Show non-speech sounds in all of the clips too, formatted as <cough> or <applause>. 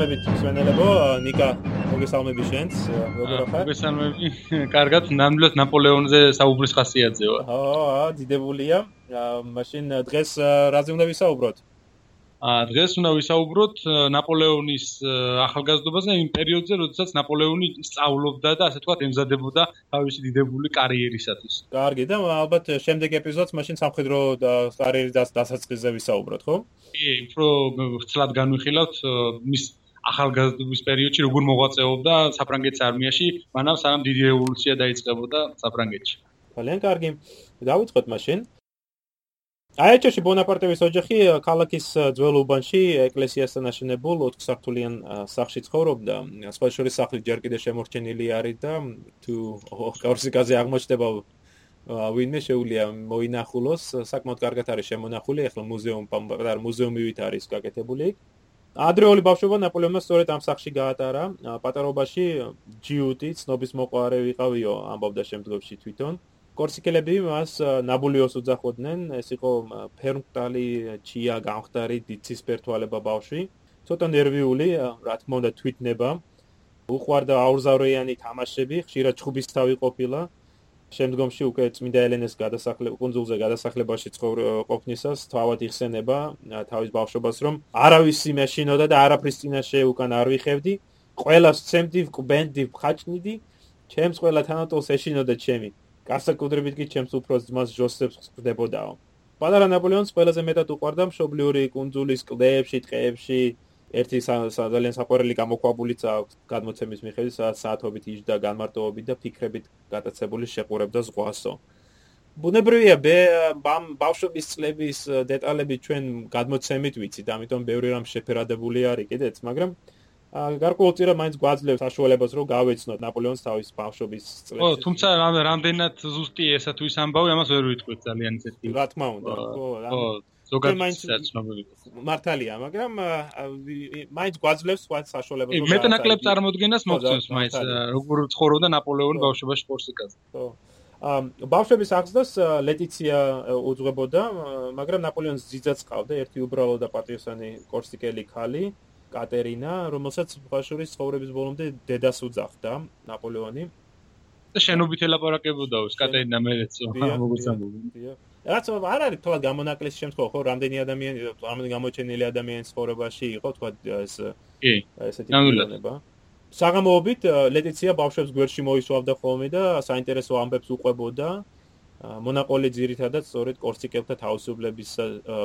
მოგესალმებით სვენელებო ნიკა მოგესალმები შენს როგორ ხარ მოგესალმები. კარგად ნამდვილად ნაპოლეონზე საუბრის ხასიათზეა. ო დიდებულია. მაშინ დღეს რაზე უნდა ვისაუბროთ? დღეს უნდა ვისაუბროთ ნაპოლეონის ახალგაზრდობაზე იმ პერიოდზე, როდესაც ნაპოლეონი სწავლობდა და ასე თქვათ ემზადებოდა თავისი დიდებული კარიერისათვის. კარგი და ალბათ შემდეგ ეპიზოდს მაშინ სამხედრო კარიერის დასაწყისზე ვისაუბროთ, ხო? კი, უფრო ცლად განვიხილავთ მის ახალგაზრდობის პერიოდში როგორ მოღვაწეობდა საფრანგეთის არმიაში, მანამ სანამ დიდი რევოლუცია დაიწყებოდა საფრანგეთში. ძალიან კარგი. დავიწყოთ მაშინ. აიჩოში ბონაპარტევის ოჯახი ქალაქის ძველ უბანში ეკლესიასთან აშენებულ 4 სართულიან სახლში ცხოვრობდა. სხვა შორის სახლი ჯერ კიდევ შემორჩენილი არის და თუ კორსიკაზე აღმოჩნდება ვინმე შეუძლია მოინახულოს, საკმაოდ კარგად არის შემონახული, ახლა მუზეუმ პატარ მუზეუმივით არის გაკეთებული. ადრეული ბავშვობა ნაპოლეონმა სწორედ ამ სახლში გაატარა. პატარობაში ჯიუტი ცნობის მოყვარე ვიყავიო, ამბობდა შემდგომში თვითონ. კორსიკელები მას ნაბულიოს უძახოდნენ, ეს იყო ფერმკტალი, ჩია, გამხდარი, დიცის პერთვალება ბავშვი. ცოტა ნერვიული, რა თქმა უნდა, თვითნება. უყვარდა აურზავრიანი თამაშები, ხშირად ჩხუბის თავი ყოფილა. შემდგომში უკვე წმინდა ელენეს გადასახლება, კონძულზე გადასახლებაში ყოფნისას თავად იხსენება თავის ბავშვობას, რომ არავის იმეშინოდა და არაფრის წინაშე უკან არ ვიხევდი. ყველას ცემდი, ყბენდი, ხაჭნიდი. ჩემს ყველა თანატოლს ეშინოდა ჩემი. გასაკუთრებით კი ჩემს უფროს ძმას ჟოსეფს ხდებოდაო. პატარა ნაპოლეონს ყველაზე მეტად უყვარდა მშობლიური კუნძულის კლდეებში, ტყეებში, ერთი ძალიან საყვარელი გამოქვაბულიც აქვს გადმოცემის მიხედვით, სადაც საათობით იჯდა განმარტოობით და ფიქრებით გატაცებული შეყურებდა ზღვასო. ბუნებრივია, ბამ ბავშვობის წლების დეტალები ჩვენ გადმოცემით ვიცით, ამიტომ ბევრი რამ შეფერადებული არის კიდეც, მაგრამ გარკვეულწილად მაინც გვაძლევს საშუალებას რომ გავეცნოთ ნაპოლეონის თავის ბავშვობის წლებში. ო, თუმცა რამდენად ზუსტი ესა თუ ის ამბავი, ამას ვერ ვიტყვით ძალიან ისეთი. რა თქმა უნდა, ხო, რა. ო, ზოგადად ცნობილი. მართალია, მაგრამ მაინც გვაძლევს სხვა საშუალებას მეტნაკლებ წარმოდგენას მოგწევს მაინც როგორ ცხოვრობდა ნაპოლეონი ბავშვობაში კორსიკაზე. ხო. ამ ბავშვების აღზრდას ლეტიცია უძღვებოდა, მაგრამ ნაპოლეონის ძიძაც ყავდა ერთი უბრალო და პატრიოტანი კორსიკელი ქალი. კატერინა, რომელსაც ბავშვის ცხოვრების ბოლომდე დედას უძახდა ნაპოლეონი. და შენობით ელაპარაკებოდა ოს კატერინა მერეცო, მოგუცამბობ. რაც არ არის თქო გამონაკლისი შემთხვევა, ხო, რამდენი ადამიანი, რამდენი გამოჩენილი ადამიანის ცხოვრებაში იყო, თქო ეს კი, ესეთი პრობლემა. საგამოობით ლეტიცია ბავშვებს გვერდში მოისვავდა ხოლმე და საინტერესო ამბებს უყვებოდა. მონაყოლი ძირითადად სწორედ კორსიკელთა თავისუფლების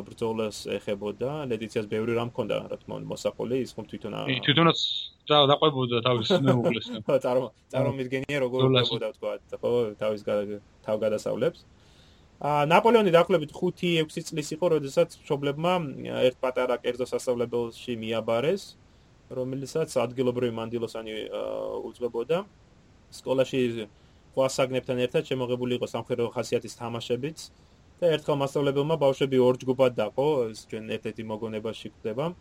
ბრძოლას ეხებოდა. ლედიციას ბევრი რამ ჰქონდა, რა თქმა უნდა, მოსაყოლი, ის ხომ თვითონ აი თვითონაც დაყვებოდა თავის <laughs> მეუღლეს. ხო, <laughs> წარმო წარმომიდგენია როგორ უყებოდა თქვა, ხო, თავის თავგადასავლებს. ნაპოლეონი დაახლოებით 5-6 წლის იყო, როდესაც მშობლებმა ერთ პატარა კერძო სასწავლებელში მიაბარეს, რომელსაც ადგილობრივი მანდილოსანი უძღვებოდა. სკოლაში ყვასაგნებთან ერთად შემოღებული იყო სამხედრო ხასიათის თამაშებიც და ერთხელ მასწავლებელმა ბავშვები ორ ჯგუფად დაყო, ეს ჩვენ ერთ-ერთი მოგონებაში ხდება.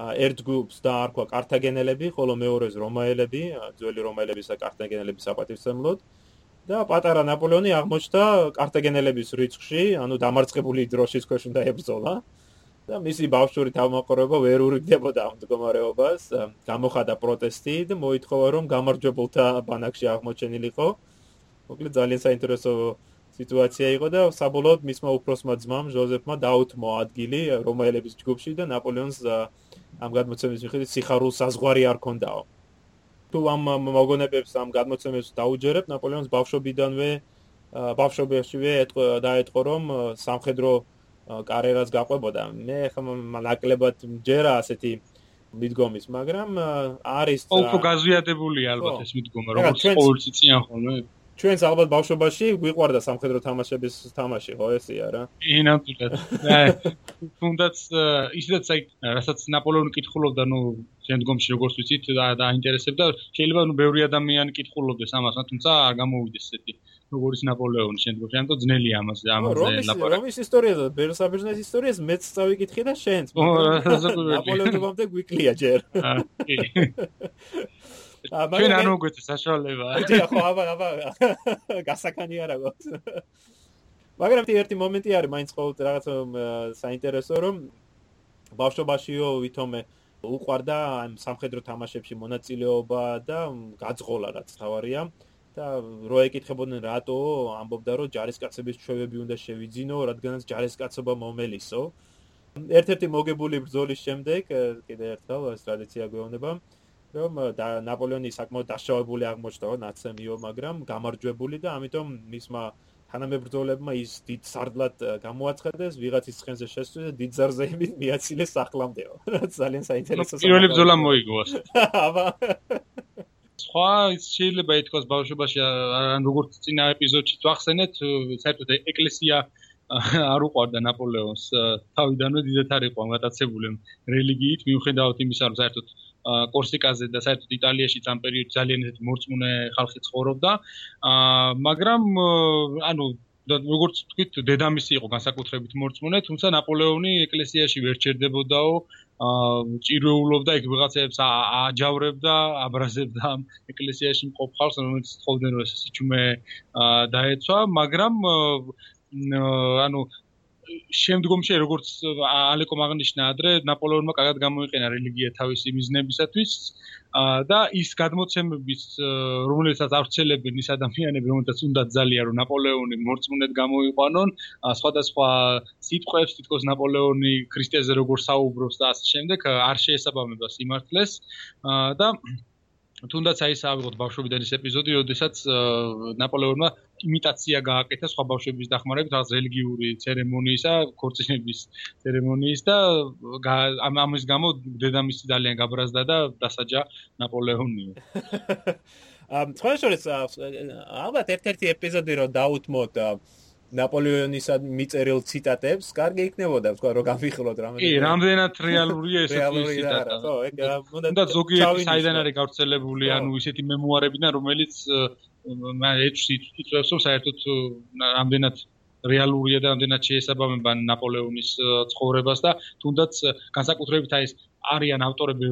ერთ ჯგუფს დაარქვა კართაგენელები, ხოლო მეორეს რომაელები, ძველი რომაელების და კართაგენელების საპატივცემლოდ. და პატარა ნაპოლეონი აღმოჩნდა კართაგენელების რიცხვში, ანუ დამარცხებული დროშის ქვეშ უნდა ებრძოლა. და მისი ბავშვური თავმოყრობა ვერ ურიგდებოდა ამ მდგომარეობას. გამოხატა პროტესტი და მოითხოვა, რომ გამარჯვებულთა ბანაკში აღმოჩენილიყო. მოკლედ ძალიან საინტერესო სიტუაცია იყო და საბოლოოდ მისმა უფროსმა ძმამ ჟოზეფმა დაუთმო ადგილი რომაელების ჯგუფში და ნაპოლეონს ამ გადმოცემის მიხედვით სიხარულს საზღვარი არ ქონდაო. თუ ამ მოგონებებს ამ გადმოცემებს დაუჯერებ ნაპოლეონს ბავშვობიდანვე ბავშვობაშივე დაეთყო რომ სამხედრო კარიერას გაყვებოდა. მე ხომ ნაკლებად ჯერა ასეთი მიდგომის, მაგრამ არის უფრო გაზვიადებული ალბათ ეს მიდგომა, როგორც ყოველთვის წიან ხოლმე. ჩვენს ალბათ ბავშვობაში გვიყვარდა სამხედრო თამაშების თამაში, ხო ესეა რა? <laughs> აი, თუნდაც ისედაც აი, რასაც ნაპოლეონი კითხულობდა, ნუ შემდგომში როგორც ვიცით და დაინტერესებდა, შეიძლება ნუ ბევრი ადამიანი კითხულობდეს ამას, თუმცა არ გამოვიდეს ესეთი როგორც ნაპოლეონი შემდგომში, ამიტომ ძნელია ამაზე ამაზე ლაპარაკი. რომის ისტორია და ბერსაბერნის ისტორიას მეც წავიკითხე და შენც. <laughs> ნაპოლეონამდე გვიკლია ჯერ. <laughs> აა, კი. ჩვენ არ მოგვეცე საშუალება. კი, ხო, აბა, აბა. გასაკანი არა გვაქვს. მაგრამ ერთი მომენტი არის, მაინც ყოველ რაღაც საინტერესო რომ ბავშვობაშიო ვითომე უყვარდა ამ სამხედრო თამაშებში მონაწილეობა და გაძღოლა რაც თავარია და რო ეკითხებოდნენ რატო ამბობდა რომ ჯარისკაცების ჩვევები უნდა შევიძინო რადგანაც ჯარისკაცობა მომელისო ერთ-ერთი მოგებული ბრძოლის შემდეგ კიდე ერთხელ ეს ტრადიცია გვეუბნება რომ ნაპოლეონი საკმაოდ დაშავებული აღმოჩნდა ნაცემიო მაგრამ გამარჯვებული და ამიტომ მისმა თანამებრძოლებმა ის დიდ სარდლად გამოაცხადეს, ვიღაცის ცხენზე შესწვეს და დიდ ზარზე იმით მიაცილეს სახლამდეო. ძალიან საინტერესო. პირველი ბრძოლა მოიგოს. აბა. <laughs> სხვა შეიძლება ითქვას ბავშვობაში ან როგორც წინა ეპიზოდში ვახსენეთ, საერთოდ ეკლესია არ უყვარდა ნაპოლეონს თავიდანვე დიდად არ იყო გამატაცებული რელიგიით, მიუხედავად იმისა, რომ საერთოდ კორსიკაზე და საერთოდ იტალიაში ამ პერიოდში ძალიან ისეთ მორწმუნე ხალხი ცხოვრობდა. აა მაგრამ ანუ როგორც თქვით, დედამისი იყო განსაკუთრებით მორწმუნე, თუმცა ნაპოლეონი ეკლესიაში ვერ ჩერდებოდაო, აა ჭიროულობდა იქ ვიღაცებს აჯავრებდა, აბრაზებდა ეკლესიაში მყოფ ხალხს, რომელიც თხოვდნენ რომ ეს სიჩუმე აა დაეცვა, მაგრამ ანუ შემდგომში როგორც ალეკო მაგნიშნა ადრე ნაპოლეონმა კარგად გამოიყენა რელიგია თავისი მიზნებისათვის და ის გადმოცემების რომელსაც ავრცელებენ ის ადამიანები რომელთაც უნდა ძალიან რომ ნაპოლეონი მორწმუნედ გამოიყვანონ სხვადასხვა სიტყვებს თითქოს ნაპოლეონი ქრისტეზე როგორ საუბრობს და ასე შემდეგ არ შეესაბამება სიმართლეს და თუნდაც აი ეს ავიღოთ ბავშვობიდან ეს ეპიზოდი, როდესაც ნაპოლეონმა იმიტაცია გააკეთა სხვა ბავშვების დახმარებით რაღაც რელიგიური ცერემონიისა, ქორწინების ცერემონიის და ამ ამის გამო დედამისი ძალიან გაბრაზდა და დასაჯა ნაპოლეონი. <laughs> ამ სხვა შორის ალბათ ერთ-ერთი ეპიზოდი რო დაუთმოთ ნაპოლეონის მიწერილ ციტატებს, კარგი იქნებოდა, თქვა, რომ გამიხილოთ რამე. კი, რამდენად რეალურია ეს ციტატა. ხო, ეგ უნდა ზოგიერთი საიდან არის გავრცელებული, ანუ ისეთი მემუარებიდან, რომელიც ეჭვს იწვევს, რომ საერთოდ რამდენად რეალურია და რამდენად შეესაბამება ნაპოლეონის ცხოვრებას და თუნდაც განსაკუთრებით აი ეს არიან ავტორები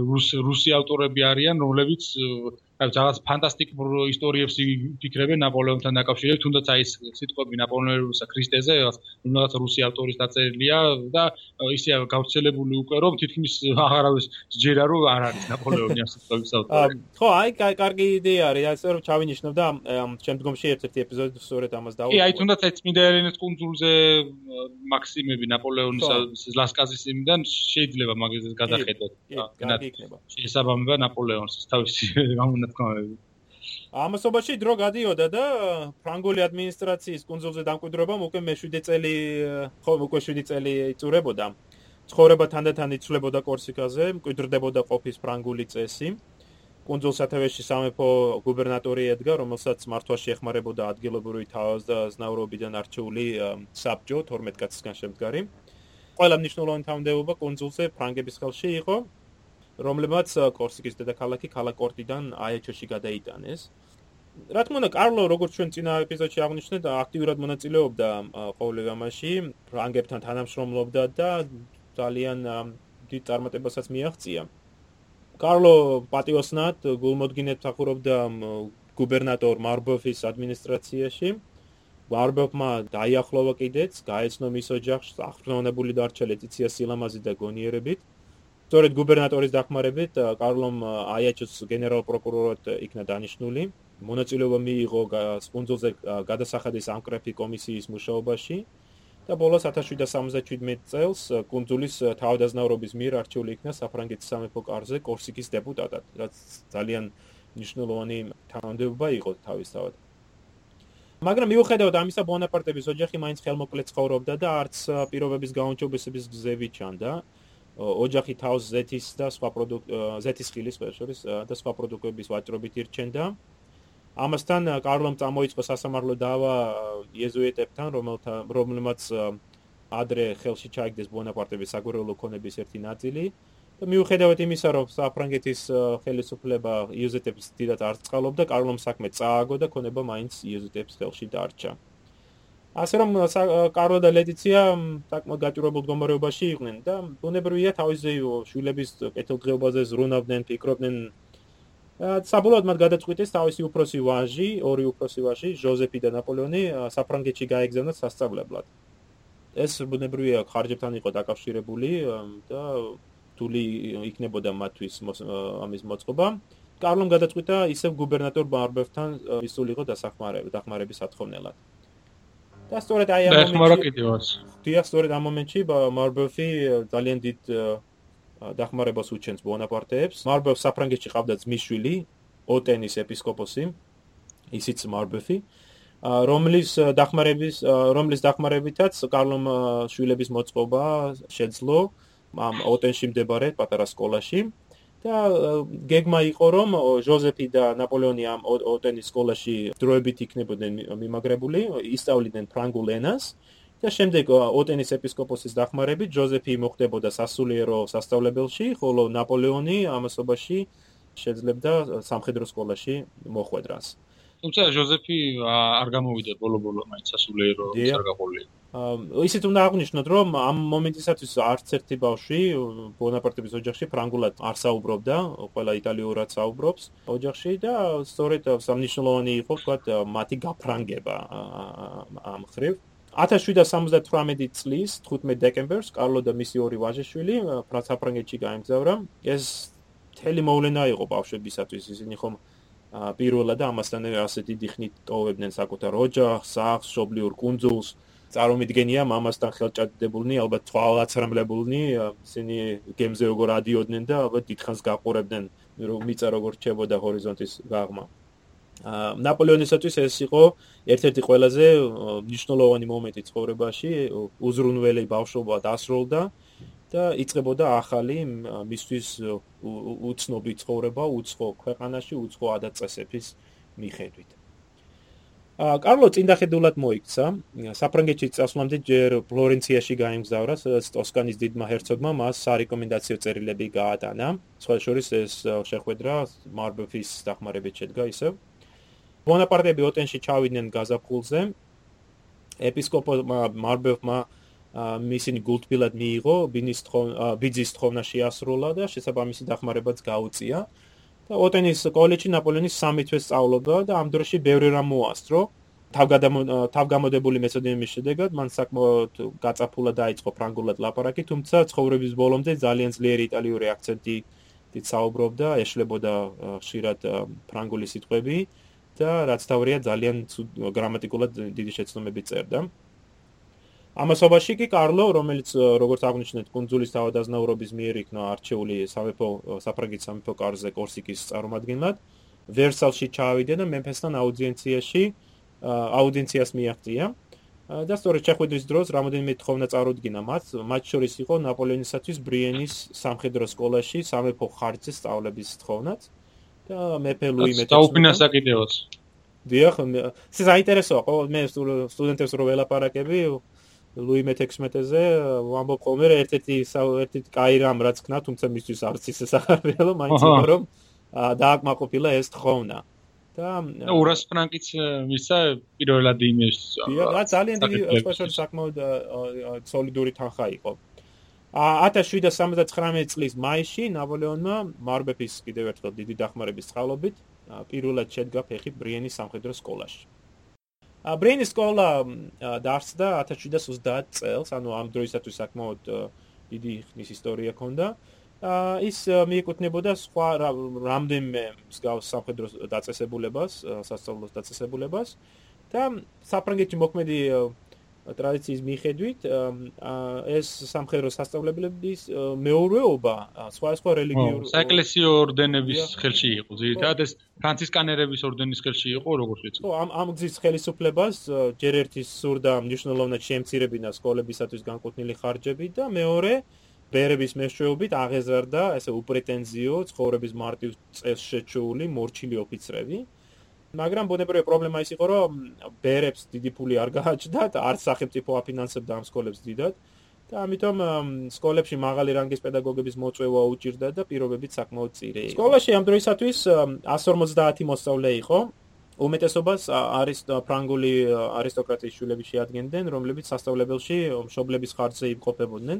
რუსი ავტორები არიან რომლებიც რაღაც ფანტასტიკურ ისტორიებს იფიქრებენ ნაპოლეონთან დაკავშირებით, თუნდაც აი ეს სიტყვები ნაპოლეონისა ქრისტეზე, რაღაც რუსი ავტორის დაწერილია და ისე გავრცელებული უკვე რომ თითქმის აღარავის ჯერა რომ არ არის ნაპოლეონი ამ სიტყვების ავტორი. ხო, აი კარგი იდეა არის, ასე რომ ჩავინიშნებ და შემდგომში ერთ-ერთი ეპიზოდი სწორედ ამას დავუყო. კი, აი თუნდაც აი წმინდა ერენეს კუნძულზე მაქსიმები ნაპოლეონის ლასკაზის იმიდან შეიძლება მაგაზე გადახედოთ. კი, კარგი იქნება. შესაბამება ნაპოლეონის თავისი გამონა თქმები. ამასობაში დრო გადიოდა და ფრანგული ადმინისტრაციის კონსულზე დამკვიდრებამ უკვე მე-7 წელი ხო უკვე 7 წელი იწურებოდა. ცხოვრება თანდათან იცვლებოდა კორსიკაზე, მკვიდრდებოდა ყოფის ფრანგული წესი. კონსულ სათავეში სამეფო გუბერნატორი ედგა, რომელსაც მართვაში ეხმარებოდა ადგილობრივი თავაზნაურობიდან არჩეული საბჭო 12 კაცისგან შემდგარი. ყველა მნიშვნელოვანი თანამდებობა კონსულზე ფრანგების ხელში იყო. რომლებმაც კორსიკის დედაქალაქი კალაკორტიდან აიაჩოში გადაიტანეს. რა თქმა უნდა, კარლო, როგორც ჩვენ წინა ეპიზოდში აღნიშნეთ, აქტიურად მონაწილეობდა ყოველ ამაში, ფრანგებთან თანამშრომლობდა და ძალიან დიდ წარმატებასაც მიაღწია. კარლო პატიოსნად გულმოდგინედ ფახურობდა გუბერნატორ მარბოფის ადმინისტრაციაში. მარბოფმა დაიახლოვა კიდეც, გაეცნო მის ოჯახს, აღფრთოვანებული დარჩა ლეტიცია სილამაზი და გონიერებით. სწორედ გუბერნატორის დახმარებით კარლომ აიაჩოს გენერალ პროკურორად იქნა დანიშნული. მონაწილეობა მიიღო სპონძორზე გადასახადის ამკრეფი კომისიის მუშაობაში და ბოლოს 1777 წელს კუნძულის თავდაზნაურობის მიერ არჩეული იქნა საფრანგეთის სამეფო კარზე კორსიკის დეპუტატად, რაც ძალიან მნიშვნელოვანი თანამდებობა იყო თავისთავად. მაგრამ მიუხედავად ამისა, ბონაპარტების ოჯახი მაინც ხელმოკლე ცხოვრობდა და არც პირობების გაუნჯობესების გზები ჩანდა. ოჯახი თავს ზეთის და სხვა პროდუქტ ზეთის ხილის ვერშორის და სხვა პროდუქტების ვაჭრობით ირჩენდა. ამასთან კარლომ წამოიწყო სასამართლო დავა იეზუიტებთან, რომელთა რომლებმაც ადრე ხელში ჩაიგდეს ბონაპარტების საგვარეულო ქონების ერთი ნაწილი და მიუხედავად იმისა, რომ საფრანგეთის ხელისუფლება იეზუიტებს დიდად არ წყალობდა, კარლომ საქმე წააგო და ქონება მაინც იეზუიტებს ხელში დარჩა. ასე რომ კარლო და ლეტიცია საკმაოდ გაჭირებულ მდგომარეობაში იყვნენ და ბუნებრივია თავისი შვილების კეთილდღეობაზე ზრუნავდნენ, ფიქრობდნენ საბოლოოდ მათ გადაწყვიტეს თავისი უფროსი ვაჟი, ორი უფროსი ვაჟი, ჟოზეფი და ნაპოლეონი საფრანგეთში გაეგზავნათ სასწავლებლად. ეს ბუნებრივია ხარჯებთან იყო დაკავშირებული და რთული იქნებოდა მათთვის ამის მოწყობა. კარლომ გადაწყვიტა ისევ გუბერნატორ ბარბერთან ისულიყო დასახმარება, დახმარების ათხოვნელად. და სწორედ აი ამ მომენტში დიახ, სწორედ ამ მომენტში მარბერფი ძალიან დიდ დახმარებას უჩენს ბონაპარტეებს. მარბერფ საფრანგეთში ყავდა ძმისშვილი, ოტენის ეპისკოპოსი, ისიც მარბერფი. რომლის დახმარების რომლის დახმარებითაც კარლომ შვილების მოწყობა შეძლო ამ ოტენში მდებარე პატარა სკოლაში. და გეგმა იყო რომ ჟოზეფი და ნაპოლეონი ამ ოტენის სკოლაში დროებით იქნებოდნენ მიმაგრებული, ისწავლიდნენ ფრანგულ ენას და შემდეგ ოტენის ეპისკოპოსის დახმარებით ჟოზეფი მოხდებოდა სასულიერო სასწავლებელში, ხოლო ნაპოლეონი ამასობაში შეძლებდა სამხედრო სკოლაში მოხვედრას. თუმცა ჟოზეფი არ გამოვიდა ბოლო-ბოლო მაინც სასულიერო სარგაყოლი. აა ისეთ უნდა აღნიშნოთ, რომ ამ მომენტისათვის არც ერთი ბავშვი ბონაპარტების ოჯახში ფრანგულად არ საუბრობდა, ყველა იტალიურად საუბრობს ოჯახში და სწორედ სამნიშნულოვანი იყო თქვათ მათი გაფრანგება ამ ხრივ. 1778 წლის 15 დეკემბერს კარლო და მისი ორი ვაჟიშვილი ფრანგეთში გაემგზავრა. ეს თელი მოვლენა იყო ბავშვებისათვის, ისინი ხომ პირველად და ამასთანავე ასე დიდი ხნით ტოვებდნენ საკუთარ ოჯახს, სახლს, შობლიურ კუნძულს. წარმომიდგენია მამასთან ხელჭადდებულნი, ალბათ თვალაცრამლებულნი, ისინი გემზე როგორ ადიოდნენ და ალბათ დიდხანს გაყურებდნენ, რომ მიწა როგორ რჩებოდა ჰორიზონტის გაღმა. აა ნაპოლეონისათვის ეს იყო ერთ-ერთი ყველაზე მნიშვნელოვანი მომენტი ცხოვრებაში, უზრუნველი ბავშვობა დასრულდა. და და იწებოდა ახალი მისთვის უცნობი ცხოვრება, უცხო ქვეყანაში, უცხო ადაწესების მიხედვით. კარლო წინდახედულად მოიქცა. საფრანგეთში წასვლამდე ჯერ ფლორენციაში გაემგზავრა, სადაც ტოსკანის დიდმა ჰერცოგმა მას სარეკომენდაციო წერილები გაატანა. სხვა შორის ეს შეხვედრა მარბეფის დახმარებით შედგა ისევ. ბონაპარტები ოტენში ჩავიდნენ გაზაფხულზე. ეპისკოპოსმა მარბეფმა მისინი გულთბილად მიიღო, ბინის ბიძის თხოვნა შეასრულა და შესაბამისი დახმარებაც გაუწია. და ოტენის კოლეჯში ნაპოლეონის სამი თვე სწავლობდა და ამ დროში ბევრი რამ მოასწრო. თავგამოდებული მეთოდინების შედეგად მან საკმაოდ გაწაფულა დაიწყო ფრანგულად ლაპარაკი, თუმცა ცხოვრების ბოლომდე ძალიან ძლიერი იტალიური აქცენტი დიდ საუბრობდა, ეშლებოდა ხშირად ფრანგული სიტყვები და რაც თავია ძალიან გრამატიკულად დიდი შეცდომები წერდა. ამასობაში კი კარლო, რომელიც როგორც აღნიშნეთ, კონძულის თავადაზნაურობის მიერ იქნა არჩეული სამეფო საფრანგეთის სამეფო კარზე კორსიკის წარმომადგენლად, ვერსალში ჩავიდა და მემფესთან აუდიენციაში აუდიენციას მიაღწია. და სწორედ შეხვედრის დროს რამოდენიმე თხოვნა წარუდგინა მათ, მათ შორის იყო ნაპოლეონისათვის ბრიენის სამხედრო სკოლაში სამეფო ხარჯზე სწავლების თხოვნაც და მეფე ლუი მეტექსი. დაუფინანსა კიდევაც. დიახ, ეს საინტერესოა, ხო, მე სტუდენტებს რო ველაპარაკები, ლუი მე-16-ზე ვამბობ ხოლმე რომ ერთ-ერთი ერთ-ერთი კაი რამ რაც ქნა, თუმცა მისთვის არც ისე სახარბიელო, მაინც იყო რომ დააკმაყოფილა ეს თხოვნა. და 200 ფრანკიც მისცა პირველად იმის. და ძალიან დიდი სპეციალური საკმაოდ სოლიდური თანხა იყო. ა 1779 წლის მაისში ნაპოლეონმა მარბეფის კიდევ ერთხელ დიდი დახმარების წყალობით პირველად შედგა ფეხი ბრიენის სამხედრო სკოლაში. ბრეინის სკოლა დაარსდა 1730 წელს, ანუ ამ დროისათვის საკმაოდ დიდი ხნის ისტორია ჰქონდა. აა ის მიეკუთვნებოდა სხვა რამდენიმე მსგავს სამხედრო დაწესებულებას, სასწავლო დაწესებულებას და საფრანგეთში მოქმედი ტრადიციის მიხედვით ეს სამხედრო სასწავლებლების მეურვეობა სხვა სხვა რელიგიურ საეკლესიო ორდენების ხელში იყო ზირთად ეს ფრანცისკანერების ორდენის ხელში იყო როგორც ვიცი. ხო ამ ამ გზის ხელისუფლებას ჯერ ერთი სურდა მნიშვნელოვნად შეემცირებინა სკოლებისათვის განკუთვნილი ხარჯები და მეორე ბერების მეშვეობით აღეზარდა ესე უპრეტენზიო ცხოვრების მარტივ წესს შეჩეული მორჩილი ოფიცრები მაგრამ ბუნებრივია პრობლემა ის იყო, რომ ბერებს დიდი ფული არ გააჩნდათ, არც სახელმწიფო აფინანსებდა ამ სკოლებს დიდად და ამიტომ სკოლებში მაღალი რანგის პედაგოგების მოწვევა უჭირდა და პირობებიც საკმაოდ წირი. სკოლაში ამ დროისათვის 150 მოსწავლე იყო. უმეტესობას არის ფრანგული არისტოკრატიის შვილები შეადგენდნენ, რომლებიც სასწავლებელში მშობლების ხარჯზე იმყოფებოდნენ.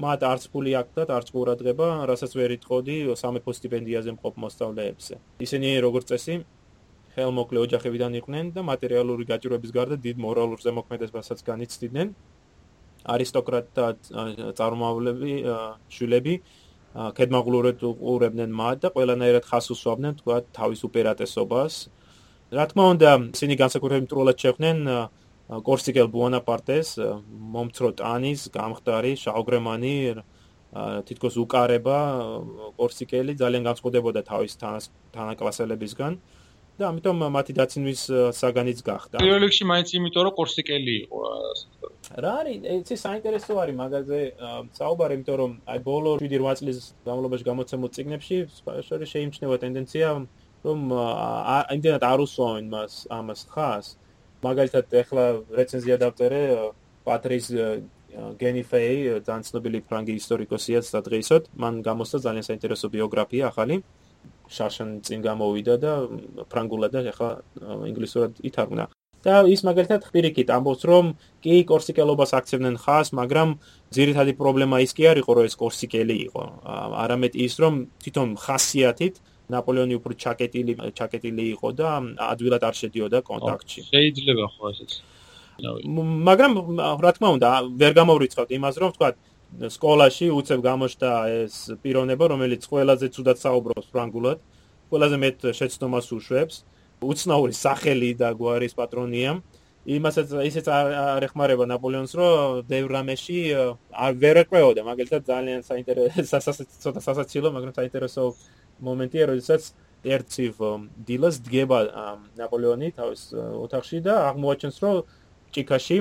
მათ არც ფული აქვთ, არც ყურადღება, რასაც ვერ იტყოდი სამეფო სტიპენდიაზე მყოფ მოსწავლეებზე. ისინი როგორც წესი ხელმოკლე ოჯახებიდან იყვნენ და მატერიალური გაჭირვების გარდა დიდ მორალურ ზემოქმედებასაც განიცდიდნენ. არისტოკრატთა წარმომავლები, შვილები კედმაღლურად უყურებდნენ მათ და ყველანაირად ხას უსვამდნენ თქვა თავის უპირატესობას. რა თქმა უნდა, ისინი განსაკუთრებით მტრულად შეხვდნენ კორსიკელ ბუანაპარტეს, მომცრო ტანის, გამხდარი, შაუგრემანი, თითქოს უკარება კორსიკელი ძალიან განსხვავდებოდა თავის თანაკლასელებისგან. და ამიტომ მათი დაცინვის საგანიც გახდა. პირველ რიგში მაინც იმიტომ რომ კორსიკელი იყო. რა არის, ეს საინტერესო არის მაგაზე საუბარი, იმიტომ რომ აი ბოლო 7-8 წლის განმავლობაში გამოცემულ ციგნებში სპეციალურად შეიმჩნევა ტენდენცია რომ იმდენად არ უსვამენ მას ამას ხას. მაგალითად ეხლა რეცენზია დავწერე პატრის გენიფეი ძალიან ცნობილი ფრანგი ისტორიკოსია სადღეისოდ მან გამოსცა ძალიან საინტერესო ბიოგრაფია ახალი შაშან წინ გამოვიდა და ფრანგულად და ახლა ინგლისურად ითარგმნა. და ის მაგალითად ხპირიკით ამბობს რომ კი კორსიკელობას აქცევდნენ ხას, მაგრამ ძირითადი პრობლემა ის კი არისო რომ ეს კორსიკელი იყო. არამედ ის რომ თვითონ ხასიათით ნაპოლეონი უფრო ჩაკეტილი ჩაკეტილი იყო და ადვილად არ შედიოდა კონტაქტში. შეიძლება ხო ესეც. მაგრამ რა თქმა უნდა, ვერ გამოვრიცხავთ იმას რომ თქვა სკოლაში უცებ გამოჩნდა ეს პიროვნება, რომელიც ყველაზე ცუდად საუბრობს ფრანგულად, ყველაზე მეტ შეცდომას უშვებს, უცნაური სახელი და გვარის პატრონია. იმასაც ისეც არ ეხმარება ნაპოლეონს, რომ დევრამეში არ ვერ ეყრეოდა, მაგალითად ძალიან საინტერესო ცოტა სასაცილო, მაგრამ საინტერესო მომენტია, როდესაც ერთივ დილას დგება ნაპოლეონი თავის ოთახში და აღმოაჩენს, რომ ჭიქაში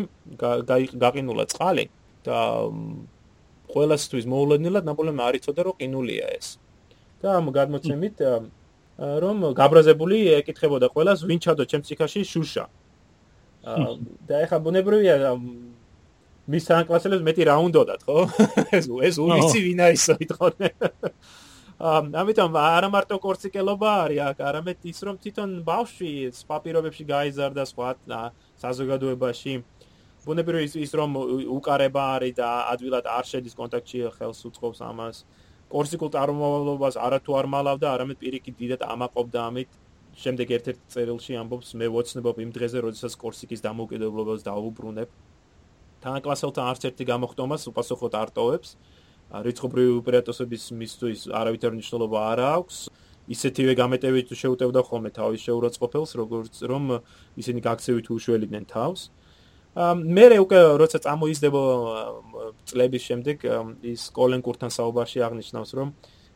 გაყინულა წყალი და ყველასთვის მოულოდნელად ნაპოლეონმა არ იცოდა რომ ყინულია ეს. და ამ გადმოცემით რომ გაბრაზებული ეკითხებოდა ყველას ვინ ჩადო ჩემ ციხაში შუშა. და ეხა ბუნებრივია მის თანაკლასელებს მეტი რა უნდათ ხო? <laughs> ეს ეს უვიცი ვინ არის ითხოვდნენ. ამიტომ არა მარტო კორციკელობა არის აქ, არამედ ის რომ თვითონ ბავშვი პაპირობებში გაიზარდა სხვა საზოგადოებაში ბუნებრივია ის ის რომ უკარება არის და ადვილად არ შედის კონტაქტში ხელს უწყობს ამას. კორსიკულ წარმომავლობას არათუ არ მალავდა არამედ პირიქით დიდად ამაყობდა ამით. შემდეგ ერთ-ერთ წერილში ამბობს მე ვოცნებობ იმ დღეზე როდესაც კორსიკის დამოუკიდებლობას დაუბრუნებ. თანაკლასელთან არც ერთი გამოხტომას უპასუხოდ არტოვებს რიცხობრივი უპირატესობის მისთვის არავითარ მნიშვნელობა არ აქვს. ისეთივე გამეტევით შეუტევდა ხოლმე თავის შეურაცხყოფელს როგორც რომ ისინი გაქცევით უშველიდნენ თავს მე უკვე როცა წამოიზდება წლების შემდეგ ის კოლენკურთან საუბარში აღნიშნავს რომ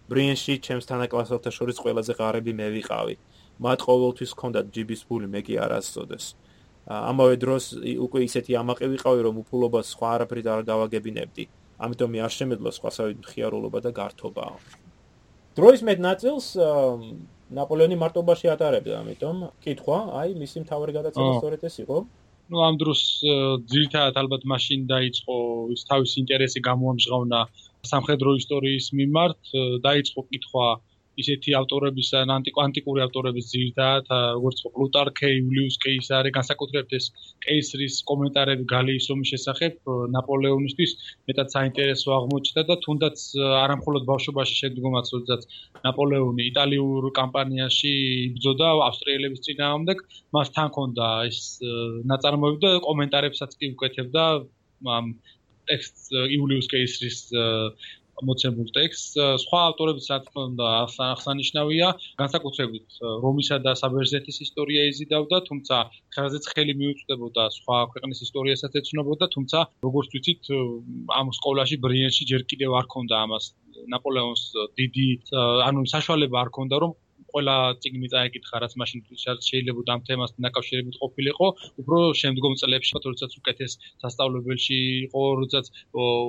ბრიენში ჩემს თანაკლასელთა შორის ყველაზე ღარიბი მე ვიყავი. მათ ყოველთვის ჰქონდათ ჯიბის ფული მე კი არასოდეს ამავე დროს უკვე ისეთი ამაყი ვიყავი რომ უფულობას სხვა არაფრით არ გავაგებინებდი. ამიტომ მე არ შემეძლო სხვასავით მხიარულობა და გართობა დროის მეტ ნაწილს ნაპოლეონი მარტობაში ატარებდა ამიტომ კითხვა აი მისი მთავარი გადაცემა სწორედ ეს იყო ну ამ დროს ძირითადად ალბათ მაშინ დაიწყო ის თავის ინტერესი გამოამჟღავნა სამხედრო ისტორიის მიმართ დაიწყო კითხვა ისეთი ავტორების ან ანტიკური ავტორების ძირითადად როგორც პლუტარქე, იულიუს კეისარი, განსაკუთრებით ეს კეისრის კომენტარები გალიის ომის შესახებ ნაპოლეონისთვის მეტად საინტერესო აღმოჩნდა და თუნდაც არამხოლოდ ბავშვობაში შედგომაც, როდესაც ნაპოლეონი იტალიურ კამპანიაში იბრძოდა ავსტრიელების წინააღმდეგ, მას თან ჰქონდა ეს ნაწარმოები და კომენტარებსაც კი უკეთებდა ამ ტექსტ იულიუს კეისრის მოცემულ ტექსტს. სხვა ავტორების სათქმელდა აღსანიშნავია. განსაკუთრებით რომისა და საბერძნეთის ისტორია იზიდავდა თუმცა ხაზეც ხელი მიუწვდებოდა სხვა ქვეყნის ისტორიასაც ეცნობოდა თუმცა როგორც ვიცით ამ სკოლაში ბრიენში ჯერ კიდევ არ ქონდა ამას. ნაპოლეონს დიდი ანუ საშუალება არ ქონდა რომ ყველა ციგნი წაეკითხა რაც მაშინ შეიძლება ამ თემასთან დაკავშირებით ყოფილიყო. უფრო შემდგომ წლებში როდესაც უკეთეს სასწავლებელში იყო როდესაც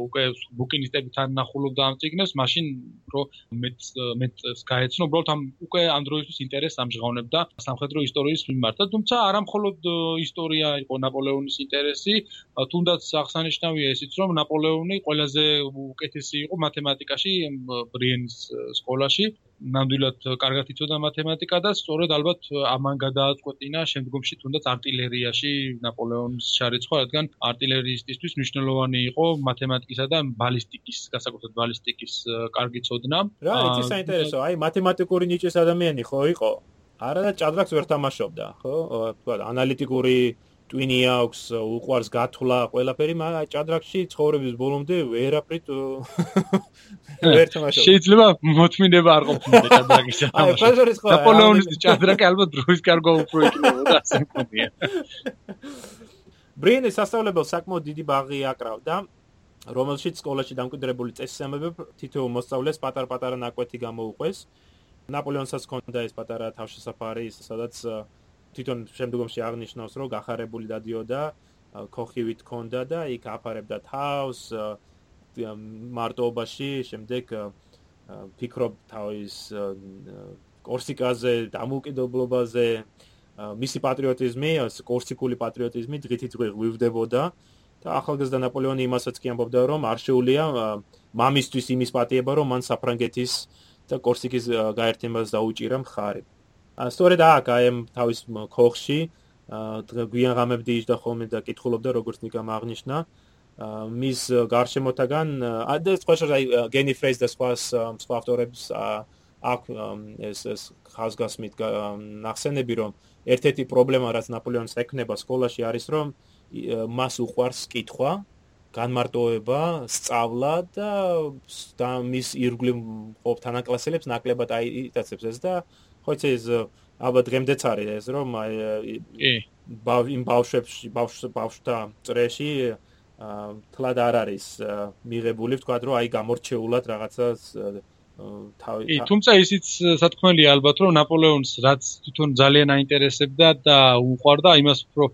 უკვე ბუკინისტები თან ნახულობდა ამ ციგნებს მაშინ უფრო მეც მეც გაეცნო. უბრალოდ ამ უკვე ამ დროისთვის ინტერესს ამჟღავნებდა სამხედრო ისტორიის მიმართ თუმცა არა მხოლოდ ისტორია იყო ნაპოლეონის ინტერესი. თუნდაც აღსანიშნავია ისიც რომ ნაპოლეონი ყველაზე უკეთესი იყო მათემატიკაში ბრიენის სკოლაში ნამდვილად კარგად იცოდა მათემატიკა და სწორედ ალბათ ამან გადააწყვეტინა შემდგომში თუნდაც артиლერიაში ნაპოლეონის შარიცხვა, რადგან артиლერისტისთვის მნიშვნელოვანი იყო მათემატიკისა და ბალისტიკის, განსაკუთრებით ბალისტიკის კარგი ცოდნა. რა, იცი საინტერესო, აი მათემატიკური ნიჭის ადამიანი ხო იყო? არა და ჭადრაკს ვერ თამაშობდა, ხო? თქვა ანალიტიკური ტვინი აქვს, უყვარს გათვლა, ყველაფერი, მაგრამ ჭადრაკში ცხოვრების ბოლომდე ვერაფრით ვერ თამაშობ. შეიძლება მოთმინება არ ყოფილიყო ჭადრაკის <laughs> თამაში. აი, ფაზორის ხო. ნაპოლეონის ჭადრაკი ალბათ დროის კარგო უფრო იქნებოდა ასე მქონია. <laughs> ბრიენის სასწავლებელ საკმაოდ დიდი ბაღი აკრავდა. რომელშიც სკოლაში დამკვიდრებული წესისამებრ თითოეულ მოსწავლეს პატარ-პატარა ნაკვეთი გამოუყვეს. ნაპოლეონსაც ჰქონდა ეს პატარა თავშესაფარი, სადაც თვითონ შემდგომში აღნიშნავს, რომ გახარებული დადიოდა, ქოხივით ჰქონდა და იქ აფარებდა თავს მარტოობაში, შემდეგ ფიქრობ თავის კორსიკაზე, დამოუკიდებლობაზე, მისი პატრიოტიზმი, კორსიკული პატრიოტიზმი დღითით გვივდებოდა და ახალგაზრდა ნაპოლეონი იმასაც კი ამბობდა, რომ არ შეუულია მამისთვის იმის პატიება, რომ მან საფრანგეთის და კორსიკის გაერთიანებას დაუჭირა მხარი. სწორედ აქ აი ამ თავის ქოხში გვიან ღამებდი იჯდა ხოლმე და კითხულობდა როგორც ნიკამ აღნიშნა. მის გარშემოთაგან და სხვა შორის აი გენი ფრეიზ და სხვა სხვა ავტორებს აქ ეს ეს ხაზგასმით ნახსენები რომ ერთ-ერთი პრობლემა რაც ნაპოლეონს ეკნება სკოლაში არის რომ მას უყვარს კითხვა განმარტოება, სწავლა და მის ირგვლივ ყოფ თანაკლასელებს ნაკლებად აიტაცებს ეს და ხო იცი ეს ალბათ დღემდეც არის ეს რომ აი კი. იმ ბავშვებში ბავშვთა წრეში თლად არ არის მიღებული ვთქვა რომ აი გამორჩეულად რაღაცას თავი კი თუმცა ისიც სათქმელია ალბათ რომ ნაპოლეონს რაც თვითონ ძალიან აინტერესებდა და უყვარდა იმას უფრო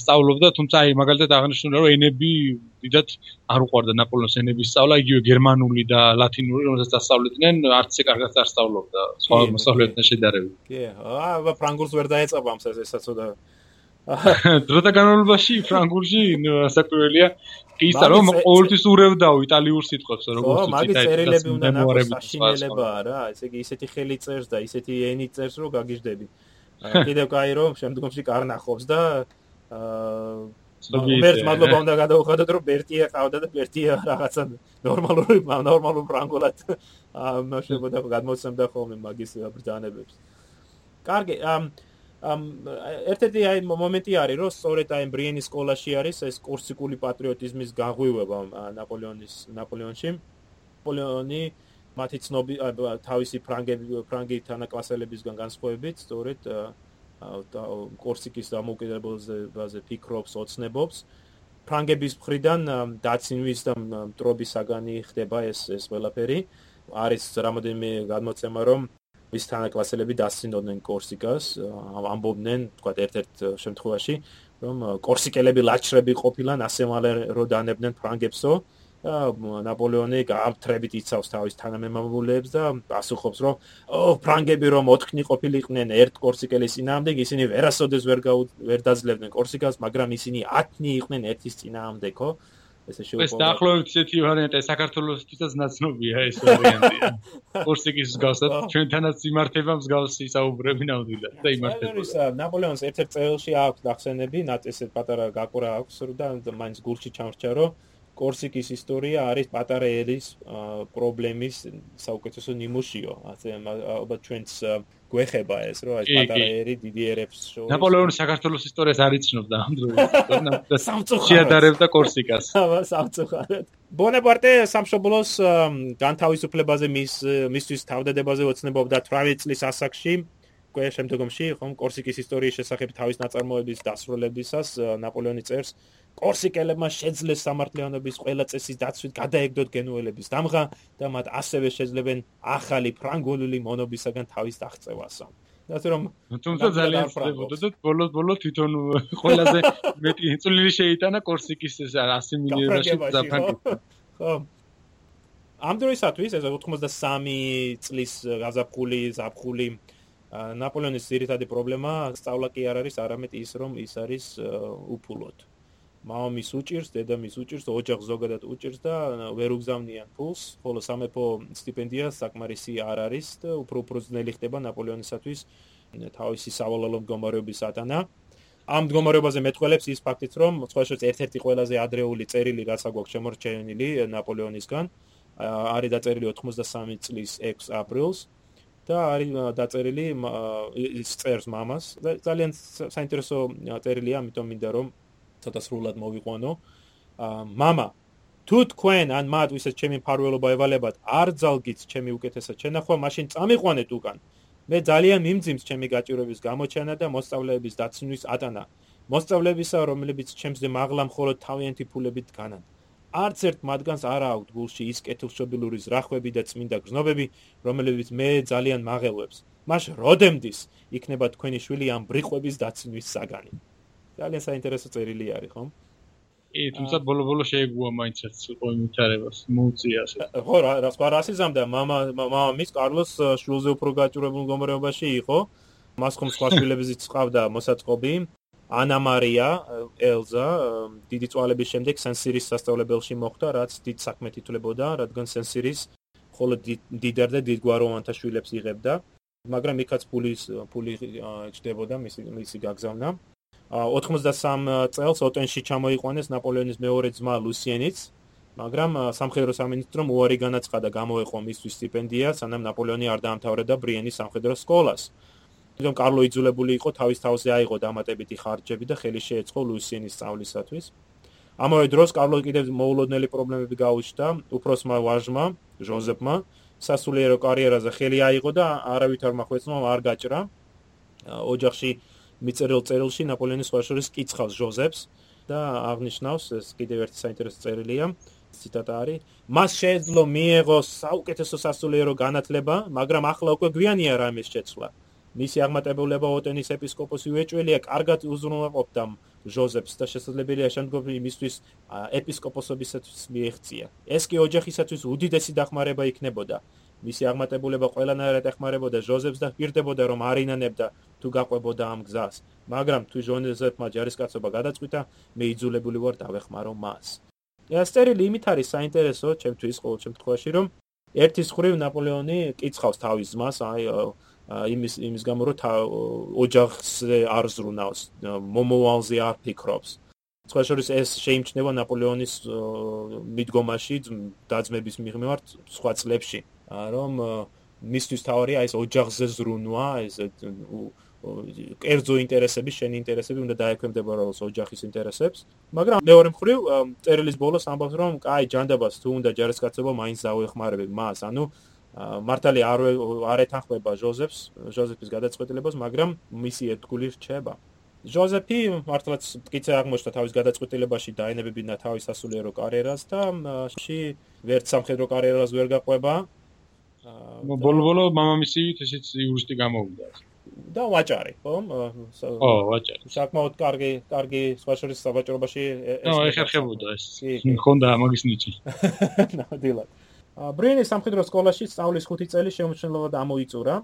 სწავლობდა, თუმცა აი მაგალითად აღნიშნული რომ ენები დიდად არ უყვარდა ნაპოლეონის ენების სწავლა, იგივე გერმანული და ლათინური, რომელსაც ასწავლიდნენ, არც ისე კარგად არ სწავლობდა სხვა მასწავლებლებთან შედარებით. კი, აა ფრანგულს ვერ დაეწაბა ამ ესაც და დროთა განმავლობაში ფრანგულში საკვირველია ისა რომ ყოველთვის ურევდაო იტალიურ სიტყვებს როგორც თვითონ მაგის წერილები უნდა ნაკოსაშინელებაა რა ესე იგი ისეთი ხელი წერს და ისეთი ენი წერს რომ გაგიჟდები კიდევ კაი რომ შემდგომში კარნახობს და აა მერც მადლობა უნდა გადაუხადოთ რომ ბერტია ყავდა და ბერტია რაღაცა ნორმალური ნორმალურ ფრანგულად აა შეგვედა გადმოცემდა ხოლმე მაგის ბრძანებებს. კარგი, ამ ამ ერთ-ერთი აი მომენტი არის რომ სწორედ აი ბრიენის სკოლაში არის ეს კურსიკული პატრიოტიზმის გაღვივება ნაპოლეონის ნაპოლეონში. ნაპოლეონი მათი ცნობი თავისი ფრანგები ფრანგი თანაკლასელებისგან განსხვავებით სწორედ აა კორსიკის დამოუკიდებლობაზე ფიქრობს, ოცნებობს. ფრანგების მხრიდან დაცინვის და მტრობის საგანი ხდება ეს ეს ყველაფერი. არის რამოდენიმე გადმოცემა, რომ ის თანაკლასელები დასცინოდნენ კორსიკას, ამბობდნენ, თქვა ერთ-ერთ შემთხვევაში, რომ კორსიკელები ლაჩრები ყოფილან, ასე მალე რო დანებდნენ ფრანგებსო. ნაპოლეონი გააფთრებით იცავს თავის თანამემამულეებს და პასუხობს რომ ო ფრანგები რომ ოთხნი ყოფილიყვნენ ერთ კორსიკელის წინააღმდეგ ისინი ვერასოდეს ვერ ვერ დაძლებდნენ კორსიკას მაგრამ ისინი 10-ნი იყვნენ ერთის წინააღმდეგო ესე შეუპოვო ეს დაახლოებით ისეთი ვარიანტია საქართველოსთვისაც ნაცნობია ეს ვარიანტი. <laughs> კორსიკის გასად ჩვენთანაც იმართება მსგავსი საუბრები ნამდვილად და იმართება. ნაპოლეონს ერთ-ერთ წელში აქვს დახსენები ნატესე პატარა გაკურა აქვს და მაინც გულში ჩამრჩა რომ კორსიკის ისტორია არის პატარა ერის პრობლემის საუკეთესო ნიმუშიო. ასე ალბათ ჩვენც გვეხება ეს, რომ ეს პატარა ერი დიდი ერებს შორის ნაპოლეონის საქართველოს ისტორიას არ იცნობდა ამ დროს. <laughs> შეადარებდა კორსიკას. <laughs> სამწუხაროდ. ბონაპარტე სამშობლოს განთავისუფლებაზე მის მისთვის თავდადებაზე ოცნებობდა 18 წლის ასაკში. ყველა შემდგომში ხომ კორსიკის ისტორიის შესახებ თავის ნაწარმოების დასრულებისას ნაპოლეონი წერს კორსიკელებმა შეძლეს სამართლიანობის ყველა წესის დაცვით გადაეგდოთ გენუელების დამღა და მათ ასევე შეძლებენ ახალი ფრანგული მონობისაგან თავის აღწევასო. ასე რომ თუმცა ძალიან სწრაფად და ბოლოს ბოლოს თვითონ ყველაზე მეტი წვლილი შეიტანა კორსიკის 100 მილიონში დაფანკი. ხო. ამ დროისათვის ეს 83 წლის გაზაფხული, ზაფხული ნაპოლეონის ძირითადი პრობლემა სწავლა კი არ არის, არამედ ის რომ ის არის უფულოდ. მამის უჭირს, დედამის უჭირს, ოჯახს ზოგადად უჭირს და ვერ უგზავნიან ფულს, ხოლო სამეფო სტიპენდია საკმარისი არ არის და უფრო უფრო ძნელი ხდება ნაპოლეონისათვის თავისი სავალალო მდგომარეობის ატანა. ამ მდგომარეობაზე მეტყველებს ის ფაქტიც, რომ სხვაშორის ერთ-ერთი ყველაზე ადრეული წერილი, რაც აგვაქვს შემორჩენილი ნაპოლეონისგან, არის დაწერილი 83 წლის 6 აპრილს. და არის დაწერილი ის წერს მამას და ძალიან საინტერესო წერილია, ამიტომ მინდა რომ ცოტა სრულად მოვიყვანო. მამა თუ თქვენ ან მათ ვისაც ჩემი ფარველობა ევალებათ არ ძალგით ჩემი უკეთესად შენახვა, მაშინ წამიყვანეთ უკან. მე ძალიან მიმძიმს ჩემი გაჭირვების გამოჩენა და მოსწავლეების დაცინვის ატანა. მოსწავლებისა, რომლებიც ჩემზე მაღლა მხოლოდ თავიანთი ფულებით განან. არც ერთ მათგანს არ აქვს გულში ის კეთილშობილური ზრახვები და წმინდა გზნობები, რომლებიც მე ძალიან მაღელვებს. მას როდემდის იქნება თქვენი შვილი ამ ბრიყვების დაცინვის საგანი. ძალიან საინტერესო წერილი არის, ხო? ე, თუმცა ბოლო-ბოლო შეეგუა მაინც ერთ კომენტარებას, მოუწია ასე. ხო, რა, რა სხვა რასიზმდა, мама, мама მის კარლოს შულზე უფრო გაჭირებულ მდგომარეობაში იყო. მას ხომ სხვა შვილებიც ყავდა მოსაწყობი. ანა მარია ელზა დიდი წვალების შემდეგ სენსირის სასწავლებელში მოხვდა, რაც დიდ საქმეთ ითვლებოდა, რადგან სენსირის ხოლო დიდარ და დიდგვაროვანთა შვილებს იღებდა, მაგრამ იქაც ფულის ფული ეჭდებოდა მისი მისი გაგზავნა. 83 წელს ოტენში ჩამოიყვანეს ნაპოლეონის მეორე ძმა ლუსიენიც, მაგრამ სამხედრო სამინისტრომ უარი განაცხადა გამოეყო მისთვის სტიპენდია, სანამ ნაპოლეონი არ დაამთავრებდა ბრიენის სამხედრო სკოლას. თვითონ კარლო იძულებული იყო თავის თავზე აიღო დამატებითი ხარჯები და ხელი შეეწყო ლუსიენის სწავლისათვის. ამავე დროს კარლო კიდევ მოულოდნელი პრობლემები გაუჩნდა უფროსმა ვაჟმა ჟოზეფმა სასულიერო კარიერაზე ხელი აიღო და არავითარ მახვეწმამ არ გაჭრა. ოჯახში მიწერილ წერილში ნაპოლეონის ხაშურის კიცხავს ჟოზეფს და აღნიშნავს ეს კიდევ ერთი საინტერესო წერილია. ციტატა არის: მას შეეძლო მიეღო საუკეთესო სასულიერო განათლება, მაგრამ ახლა უკვე გვიანია რამის შეცვლა. მისი აღმატებულება ოტენის ეპისკოპოსი უეჭველია, კარგად უზრუნველყოფდა ჟოზეფს და შესაძლებელია შემდგომი მისთვის ეპისკოპოსობისათვის მიეღწია. ეს კი ოჯახისათვის უდიდესი დახმარება იქნებოდა. მისი აღმატებულება ყველანაირად ეხმარებოდა ჟოზეფს და პირდებოდა რომ არინანებდა თუ გაყვებოდა ამ გზას. მაგრამ თუ ჟოზეფმა ჯარისკაცობა გადაწყვიტა, მე იძულებული ვარ დავეხმარო მას. ესტერილი იმით არის საინტერესო ჩემთვის ყოველ შემთხვევაში რომ ერთის ხრივ ნაპოლეონი კიცხავს თავის ძმას, აი იმის იმის გამო რომ ოჯახზე არ ზრუნავს მომოვალზე არ ფიქრობს სხვა შორის ეს შეიმჩნევა ნაპოლეონის მიდგომაში დაძმების მიღმევართ სხვა წლებში რომ მისთვის თავარია ეს ოჯახზე ზრუნვა ეს კერძო ინტერესები, შენი ინტერესები უნდა დაექვემდებაროს ოჯახის ინტერესებს, მაგრამ მეორე მხრივ წერილის ბოლოს ამბობს, რომ კაი ჯანდაბას თუ უნდა ჯარისკაცობა მაინც დაუეხმარებენ მას, ანუ მართალი არ არ ეთანხმება ჟოზეფს, ჟოზეფის გადაწყვეტილებას, მაგრამ მისი ერთგული რჩება. ჟოზეფი მართლაც მტკიცე აღმოჩნდა თავის გადაწყვეტილებაში დაენებებინა თავის სასულიერო კარიერას და ში ვერც სამხედრო კარიერას ვერ გაყვება. ბოლო-ბოლო მამამისი ისიც იურისტი გამოვიდა. და ვაჭარი, ხო? ო, ვაჭარი. საკმაოდ კარგი, კარგი სხვა შორის საბაჭრობაში ეს. ნო, ეხერხებოდა ეს. მქონდა მაგის ნიჭი. <laughs> ნამდვილად. ბრიენის სამხედრო სკოლაში სწავლის 5 წელი შემოჩნელობა ამოიწურა.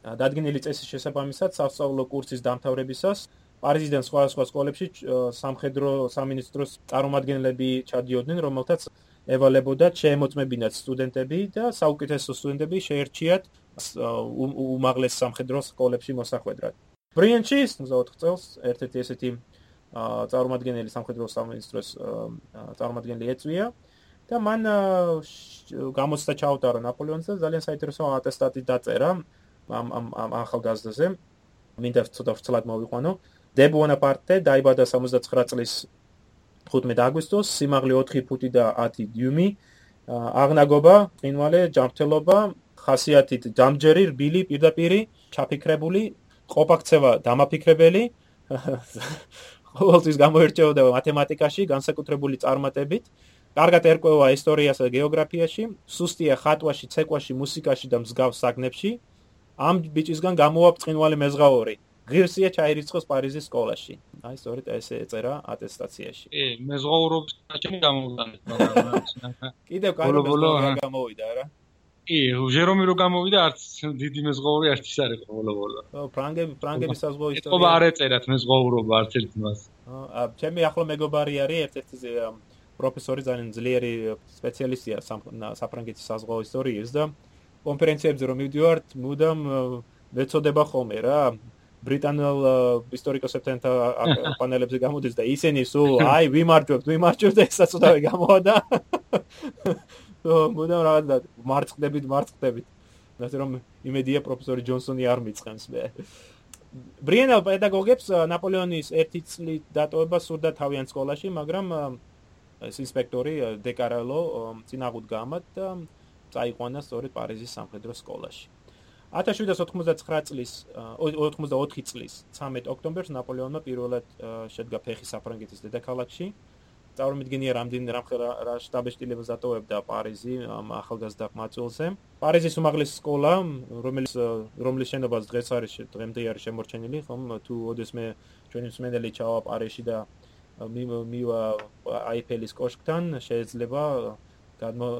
დადგენილი წესის შესაბამისად, სასწავლო კურსის დამთავრებისას პარიზიდან სხვა სხვა სკოლებში სამხედრო სამინისტროს წარმომადგენლები ჩადიოდნენ, რომელთაც ევალებოდა შეემოწმებინათ სტუდენტები და საუკეთესო სტუდენტები შეერჩიათ უმაღლეს სამხედრო სკოლებში მოსახვედრად. ბრიენში 24 წელს ერთ-ერთი ესეთი წარმომადგენელი სამხედრო სამინისტროს წარმომადგენელი ეწვია და მან გამოცდა ჩაუტარა ნაპოლეონს და ძალიან საინტერესო ატესტატი დაწერა ამ ამ ამ ახალგაზრდაზე. მინდა ცოტა ვცლად მოვიყვანო. დი ბონაპარტე დაიბადა 69 წლის 15 აგვისტოს, სიმაღლე 4 ფუტი და 10 დიუმი. აღნაგობა, ყინვალე, ჯანმრთელობა, ხასიათით დამჯერი, რბილი, პირდაპირი, ჩაფიქრებული, ყოფაქცევა, დამაფიქრებელი. ყოველთვის გამოირჩეოდა მათემატიკაში, განსაკუთრებული წარმატებით. კარგად ერკვევა ისტორიასა და გეოგრაფიაში, სუსტია ხატვაში, ცეკვაში, მუსიკაში და მსგავს საგნებში. ამ ბიჭისგან გამოვა ბრწყინვალე მეზღაური. ღირსია ჩაირიცხოს პარიზის სკოლაში. აი, სწორედ ესე ეწერა ატესტაციაში. კი, მეზღაურობის საჭენი გამოვიდანეთ, მაგრამ კიდევ კარგი გამოვიდა რა. კი, ჟერომი რო გამოვიდა, არც დიდი მეზღაური არც ის არის ბოლო-ბოლო. ო, ფრანგები, ფრანგების საზღვაო ისტორია. ეთქობა არ ეწერათ მეზღაურობა არც ერთ მას. აა, ჩემი ახლო მეგობარი არის ერთ-ერთი პროფესორი ძალიან ძლიერი სპეციალისტია საფრანგეთის საზღვაო ისტორიის და კონფერენციებზე რომ მივდივართ, მუდამ მეწოდება ხოლმე რა ბრიტანელ ისტორიკოსებთან <laughs> პანელებზე გამოდის და ისინი სულ აი ვიმარჯვებთ, ვიმარჯვებთ და ესაც უდავე გამოვა და მუდამ რაღაცა მარცხდებით, მარცხდებით. ასე რომ იმედია პროფესორი ჯონსონი არ მიწყენს მე. ბრიენელ პედაგოგებს ნაპოლეონის ერთი წლით დატოვება სურდა თავიანთ სკოლაში, მაგრამ ეს ინსპექტორი დეკარალო წინაღუთ გამად და წაიყვანა სწორედ პარიზის სამხედრო სკოლაში. 1799 წლის 84 წლის 13 ოქტომბერს ნაპოლეონმა პირველად შედგა ფეხი საფრანგეთის დედაქალაქში. წარმოგიდგენია რამდენი რა შტაბეშტილებას დატოვებდა პარიზი ამ ახალგაზრდა მაწულზე. პარიზის უმაღლესი სკოლა, რომელიც რომლის შენობას დღეს არის დღემდე არის შემორჩენილი, ხომ თუ ოდესმე ჩვენი მსმენელი ჩავა პარიზში და მივა აიფელის კოშკთან, შეიძლება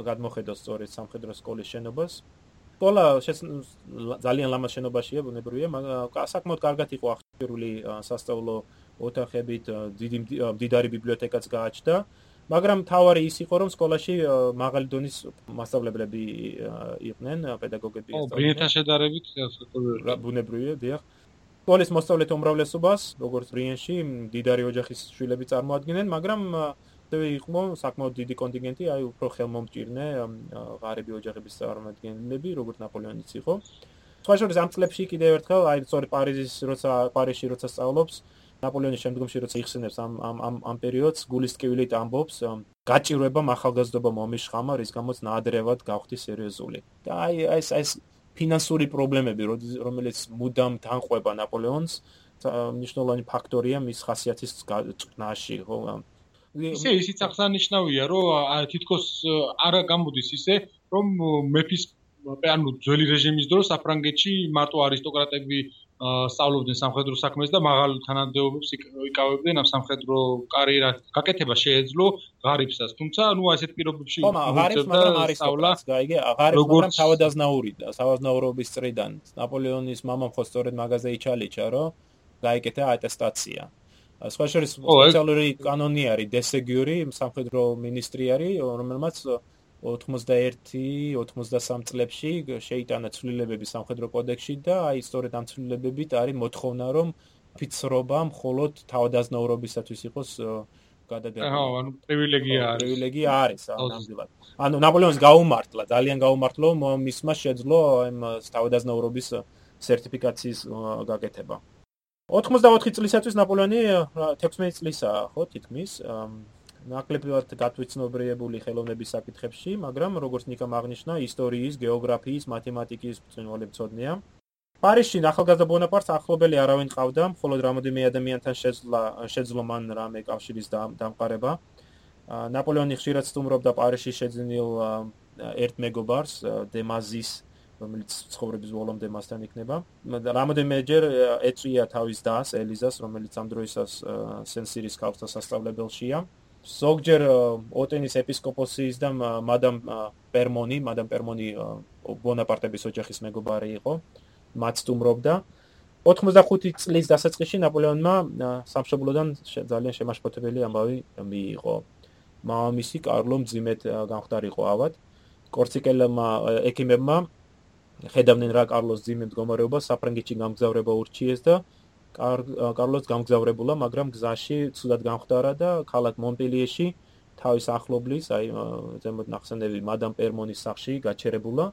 გადმოხედოს სწორედ სამხედრო სკოლის შენობას. სკოლა ძალიან ლამაზ შენობაშია, ბუნებრივია, მაგრამ საკმაოდ კარგად იყო აღჭურვილი სასწავლო ოთახებით, დიდი დიდარი ბიბლიოთეკაც გააჩნდა. მაგრამ თავარი ის იყო, რომ სკოლაში მაღალი დონის მასშტაბლებლები იყვნენ, პედაგოგები. ო, ბრიენთან შედარებით, ბუნებრივია, დიახ. სკოლის მოსწავლეთა უმრავლესობას, როგორც ბრიენში, დიდარი ოჯახის შვილები წარმოადგენენ, მაგრამ ასევე იყო საკმაოდ დიდი კონტინგენტი, აი უფრო ხელმომჭირნე ღარიბი ოჯახების წარმომადგენლები, როგორც ნაპოლეონიც იყო. სხვა შორის ამ წლებში კიდევ ერთხელ, აი სწორედ პარიზის როცა პარიზში როცა სწავლობს, ნაპოლეონის შემდგომში როცა იხსენებს ამ ამ ამ ამ პერიოდს, გულის ტკივილით ამბობს, გაჭირვება ახალგაზრდობა მომიშხამა, რის გამოც ნაადრევად გავხდი სერიოზული. და აი ეს ეს ფინანსური პრობლემები, რომელიც მუდამ თანყვება ნაპოლეონს, მნიშვნელოვანი ფაქტორია მის ხასიათის წნაში, ხო? ისე ისიც აღსანიშნავია, რომ თითქოს არა გამოდის ისე, რომ მეფის ანუ ძველი რეჟიმის დროს საფრანგეთში მარტო არისტოკრატები სწავლობდნენ სამხედრო საქმეს და მაღალ თანამდებობებს იკავებდნენ ამ სამხედრო კარიერას. გაკეთება შეეძლო ღარიბსაც, თუმცა ნუ ასეთ პირობებში უწევდა სწავლა. გაიგე, ღარიბს მაგრამ თავადაზნაური და თავადაზნაურობის წრიდან ნაპოლეონის მამამ ხო სწორედ მაღაზია იჩალიჩა, რომ გაიკეთა ატესტაცია. სხვა შორის სპეციალური კანონი არის დესეგიური სამხედრო მინისტრი არის რომელმაც 81-83 წლებში შეიტანა ცვლილებები სამხედრო კოდექსში და აი სწორედ ამ ცვლილებებით არის მოთხოვნა რომ ფიცრობა მხოლოდ თავდაზნაურობისათვის იყოს გადადებული. აჰა, ანუ პრივილეგია არის. პრივილეგია არის, ნამდვილად. ანუ ნაპოლეონს გაუმართლა, ძალიან გაუმართლა, მისმა შეძლო ამ თავდაზნაურობის სერტიფიკაციის გაკეთება. 84 წლისათვის ნაპოლეონი 16 წლისაა, ხო, თითქმის. ნაკლებად გათვითცნობრიებული ხელოვნების საკითხებში, მაგრამ როგორც ნიკამ აღნიშნა, ისტორიის, გეოგრაფიის, მათემატიკის მწვერვალებწოდნია. პარიზში ახალგაზრდა ბონაპარტს ახლობელი არავინ ყავდა, მხოლოდ რამოდენიმე ადამიანთან შეძლო შეძლო მან რამე კავშირის დამყარება. ნაპოლეონი ხშირად სტუმრობდა პარიზში შეძენილ ერთ მეგობარს, დემაზის რომელიც ცხოვრების ბოლომდე მასთან იქნება. რამოდენიმეჯერ ეწვია თავის დას ელიზას, რომელიც ამ დროისას სენსირის ქალთა სასწავლებელშია. ზოგჯერ ოტენის ეპისკოპოსის და მადამ პერმონი, მადამ პერმონი ბონაპარტების ოჯახის მეგობარი იყო. მათ სტუმრობდა. 85 წლის დასაწყისში ნაპოლეონმა სამშობლოდან ძალიან შემაშფოთებელი ამბავი მიიღო. მამამისი კარლო მძიმედ გამხდარიყო ავად. კორციკელებმა ექიმებმა ხედავდნენ რა კარლოს ძიმე მდგომარეობა საფრანგეთში გამგზავრება ურჩიეს და კარლოს გამგზავრებულა, მაგრამ გზაში ცუდად გამხდარა და ქალაქ მონპელიეში თავის ახლობლის, აი ზემოთ ნახსენები მადამ პერმონის სახში გაჩერებულა.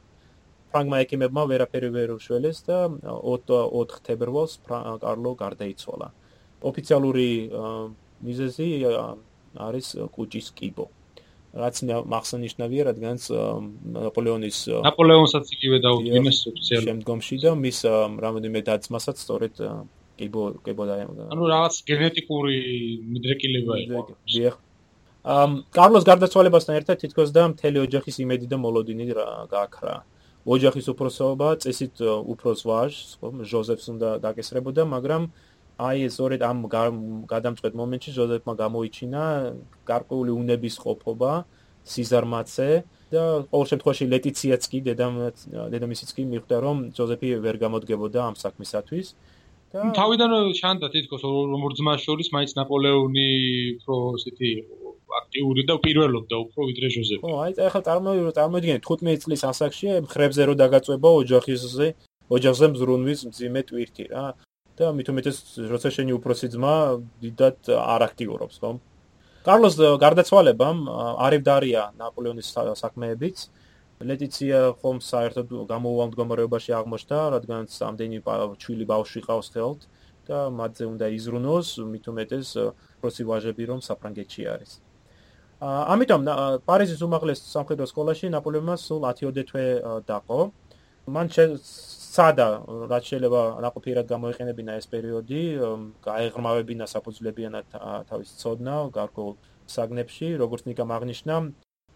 ფრანგმა ექიმებმა ვერაფერი ვერ უშველეს და 4 თებერვალს კარლო გარდაიცვალა. ოფიციალური მიზეზი არის კუჭის კიბო. რაც მახსოვნიშნავია, რადგანაც ნაპოლეონის ნაპოლეონსაც იგივე დაუდგინეს ოფიციალურად შემდგომში და მის რამოდენიმე დაცმასაც სწორედ კიბო კიბო დაემგა. ანუ რაღაც გენეტიკური მიდრეკილება იყო. დიახ. ამ კარლოს გარდაცვალებასთან ერთად თითქოს და მთელი ოჯახის იმედი და მოლოდინი გააქრა. ოჯახის უფროსობა წესით უფროს ვაჟს, ხო, ჟოზეფს უნდა დაკესრებოდა, მაგრამ აი სწორედ ამ გადამწყვეტ მომენტში ჟოზეფმა გამოიჩინა გარკვეული უნების ყოფობა, სიზარმაცე და ყოველ შემთხვევაში ლეტიციაც კი დედამ დედამისიც კი მიხვდა რომ ჟოზეფი ვერ გამოდგებოდა ამ საქმისათვის. და თავიდანვე შანდა თითქოს ორ ძმას შორის მაინც ნაპოლეონი უფრო ესეთი აქტიური და პირველობდა უფრო ვიდრე ჟოზეფი. ხო, აი ახლა წარმოიდგინე, წარმოიდგინე 15 წლის ასაკში მხრებზე რო დაგაწובה ოჯახიზე, ოჯახზე მზრუნვის მძიმე ტვირთი რა. და მით უმეტეს როცა შენი უფროსი ძმა დიდად არ აქტიურობს, ხო? კარლოს გარდაცვალებამ არივდარია ნაპოლეონის საქმეებიც. აა ლეტიცია ხომ საერთოდ გამოუვალ მდგომარეობაში აღმოჩნდა, რადგან ამდენი ჩვილი ბავშვი ყავს ხელთ და მათზე უნდა იზრუნოს, მით უმეტეს პროცი ვაჟები რომ საფრანგეთში არის. ამიტომ პარიზის უმაღლეს სამხედრო სკოლაში ნაპოლეონმა სულ 10 თვე დაყო. მან სადა რაც შეიძლება ნაყოფიერად გამოიყენებინა ეს პერიოდი, გაეღრმავებინა საფუძვლებიანად თავის ცოდნა გარკვეულ საგნებში, როგორც ნიკამ აღნიშნა,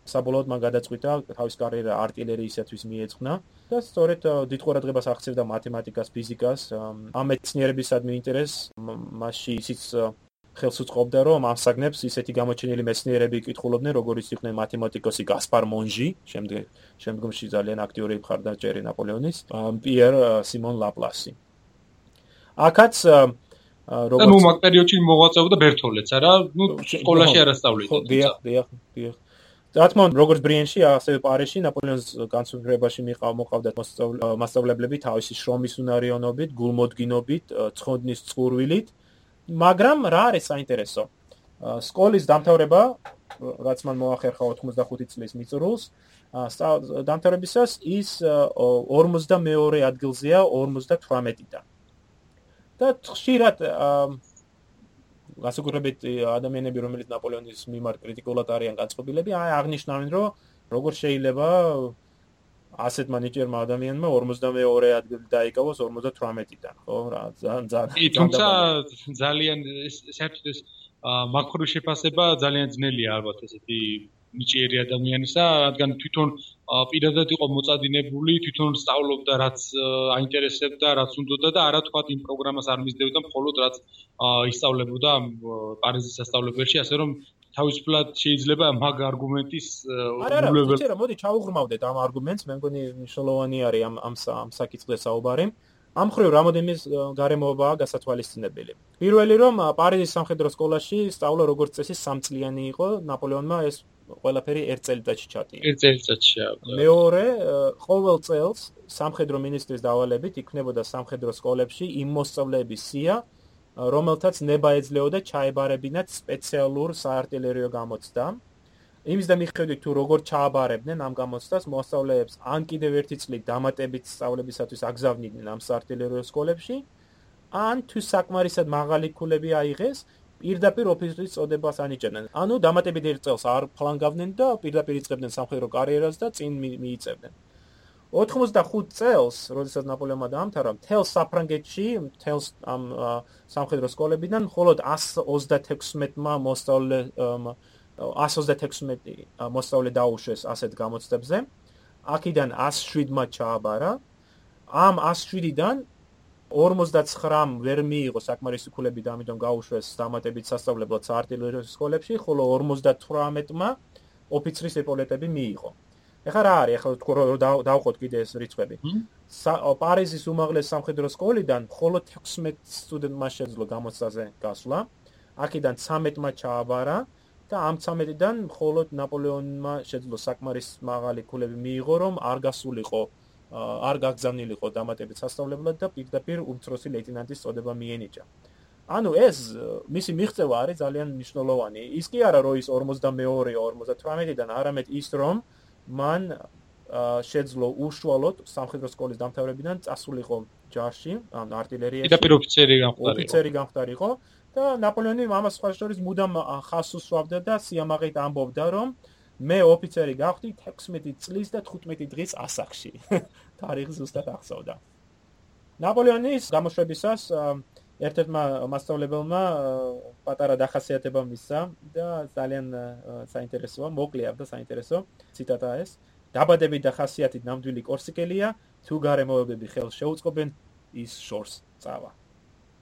საბოლოოდ მან გადაწყვიტა თავის კარიერა артиლერიისათვის მიეძღვნა და სწორედ დიდ ყურადღებას აქცევდა მათემატიკას, ფიზიკას, ამ მეცნიერებისადმი ინტერესს მასში ისიც ხელს უწყობდა, რომ ამ საგნებს ისეთი გამოჩენილი მეცნიერები ეკითხულობდნენ, როგორც იყვნენ მათემატიკოსი გასპარ მონჟი, შემდეგ შემდგომში ძალიან აქტიური ხარდა ჯერი ნაპოლეონის, პიერ სიმონ ლაპლასი. აქაც როგორც ანუ მაგ პერიოდში მოღვაწეობდა ბერთოლეც, არა? ნუ სკოლაში არ ასწავლიდა. დიახ, დიახ, დიახ. რა თქმა უნდა როგორც ბრიენში ასევე პარიზში ნაპოლეონის განსაკუთრებაში მიყავ მოყავდა მასშტაბლებლები თავისი შრომის უნარიანობით გულმოდგინობით ცხოდნის წყურვილით მაგრამ რა არის საინტერესო? სკოლის დამთავრება, რაც მან მოახერხა 85 წლის მიწურულს, დამთავრებისას ის 42 ადგილზეა 58-დან. და ხშირად გასაგურებით ადამიანები, რომელიც ნაპოლეონის მიმართ კრიტიკულად არიან განწყობილები, აი აღნიშნავენ, რომ როგორ შეიძლება ასეთ მანიჭერმა ადამიანმა 42 ადგილი დაიკავოს 58-დან, ხო? რა, ძალიან ძალიან თუმცა ძალიან საერთოდ ეს მაკრო შეფასება ძალიან ძნელია ალბათ ესეთი ნიჭიერი ადამიანისა, რადგან თვითონ პირადად იყო მოწადინებული, თვითონ სწავლობდა რაც აინტერესებდა, რაც უნდოდა და არა თქვა იმ პროგრამას არ მისდევდა, მხოლოდ რაც ისწავლებოდა პარიზის სასწავლებელში, ასე რომ თავისუფლად შეიძლება მაგ არგუმენტის არა არა მოდი ჩაუღრმავდეთ ამ არგუმენტს მე მგონი მნიშვნელოვანი არის ამ ამ ამ საკითხზე საუბარი ამ ხრივ რამოდენმე გარემოებაა გასათვალისწინებელი. პირველი რომ პარიზის სამხედრო სკოლაში სწავლა როგორც წესი სამწლიანი იყო. ნაპოლეონმა ეს ყველაფერი ერთ წელიწადში ჩატია ერთ წელიწადში მეორე ყოველ წელს სამხედრო მინისტრის დავალებით იქნებოდა სამხედრო სკოლებში იმ მოსწავლეების სია რომელთაც ნება ეძლეოდა ჩაებარებინათ სპეციალურ საარტილერიო გამოცდამ. იმის და მიხედვით თუ როგორ ჩააბარებდნენ ამ გამოცდას მოსწავლეებს ან კიდევ ერთი წლით დამატებით სწავლებისათვის აგზავნიდნენ ამ საარტილერიო სკოლებში, ან თუ საკმარისად მაღალი ქულები აიღეს, პირდაპირ ოფიცრის წოდებას ანიჭებდნენ. ანუ დამატებით ერთ წელს არ ფლანგავდნენ და პირდაპირ იწყებდნენ სამხედრო კარიერას და წინ მიიწევდნენ. 85 წელს, როდესაც ნაპოლეონმა დაამთავრა, თელ საფრანგეთში, თელ ამ სამხედრო სკოლებიდან მხოლოდ 136-მა მოსწავლე 136 მოსწავლე დაუშვეს ასეთ გამოცდებზე. აქედან 107-მა ჩააბარა. ამ 107-დან 59 ვერ მიიღო საკმარისი ქულები და ამიტომ გაუშვეს დამატებით სასწავლებლად საარტილერიო სკოლებში, ხოლო 58-მა ოფიცრის ეპოლეტები მიიღო. ეხლა რა არის? ეხლა თქო რომ დავყოთ კიდე ეს რიცხვები. პარიზის უმაღლეს სამხედრო სკოლიდან მხოლოდ 16 სტუდენტმა შეძლო გამოცდაზე გასვლა. აქედან 13-მა ჩააბარა და ამ 13-დან მხოლოდ ნაპოლეონმა შეძლო საკმარის მაღალი ქულები მიიღო, რომ არ გასულიყო არ გაგზავნილიყო დამატებით სასწავლებლად და პირდაპირ უმცროსი ლეიტენანტის წოდება მიენიჭა. ანუ ეს მისი მიღწევა არის ძალიან მნიშვნელოვანი. ის კი არა როის 52-58-დან, არამედ ის რომ მან შეძლო უშუალოდ სამხედრო სკოლის დამთავრებიდან წასულიყო ჯარში, ან არტილერიაში. პირდაპირ ოფიცერი გამხდარიყო. ოფიცერი გამხდარიყო და ნაპოლეონი ამას სხვა შორის მუდამ ხას უსვამდა და სიამაღით ამბობდა, რომ მე ოფიცერი გავხდი 16 წლის და 15 დღის ასაკში. <laughs> თარიღი ზუსტად ახსოვდა. ნაპოლეონის გამოშვებისას ერთ-ერთმა მასწავლებელმა პატარა დახასიათება მისცა და ძალიან საინტერესოა, მოკლეა და საინტერესო ციტატაა ეს. დაბადები და ხასიათით ნამდვილი კორსიკელია, თუ გარემოებები ხელს შეუწყობენ, ის შორს წავა.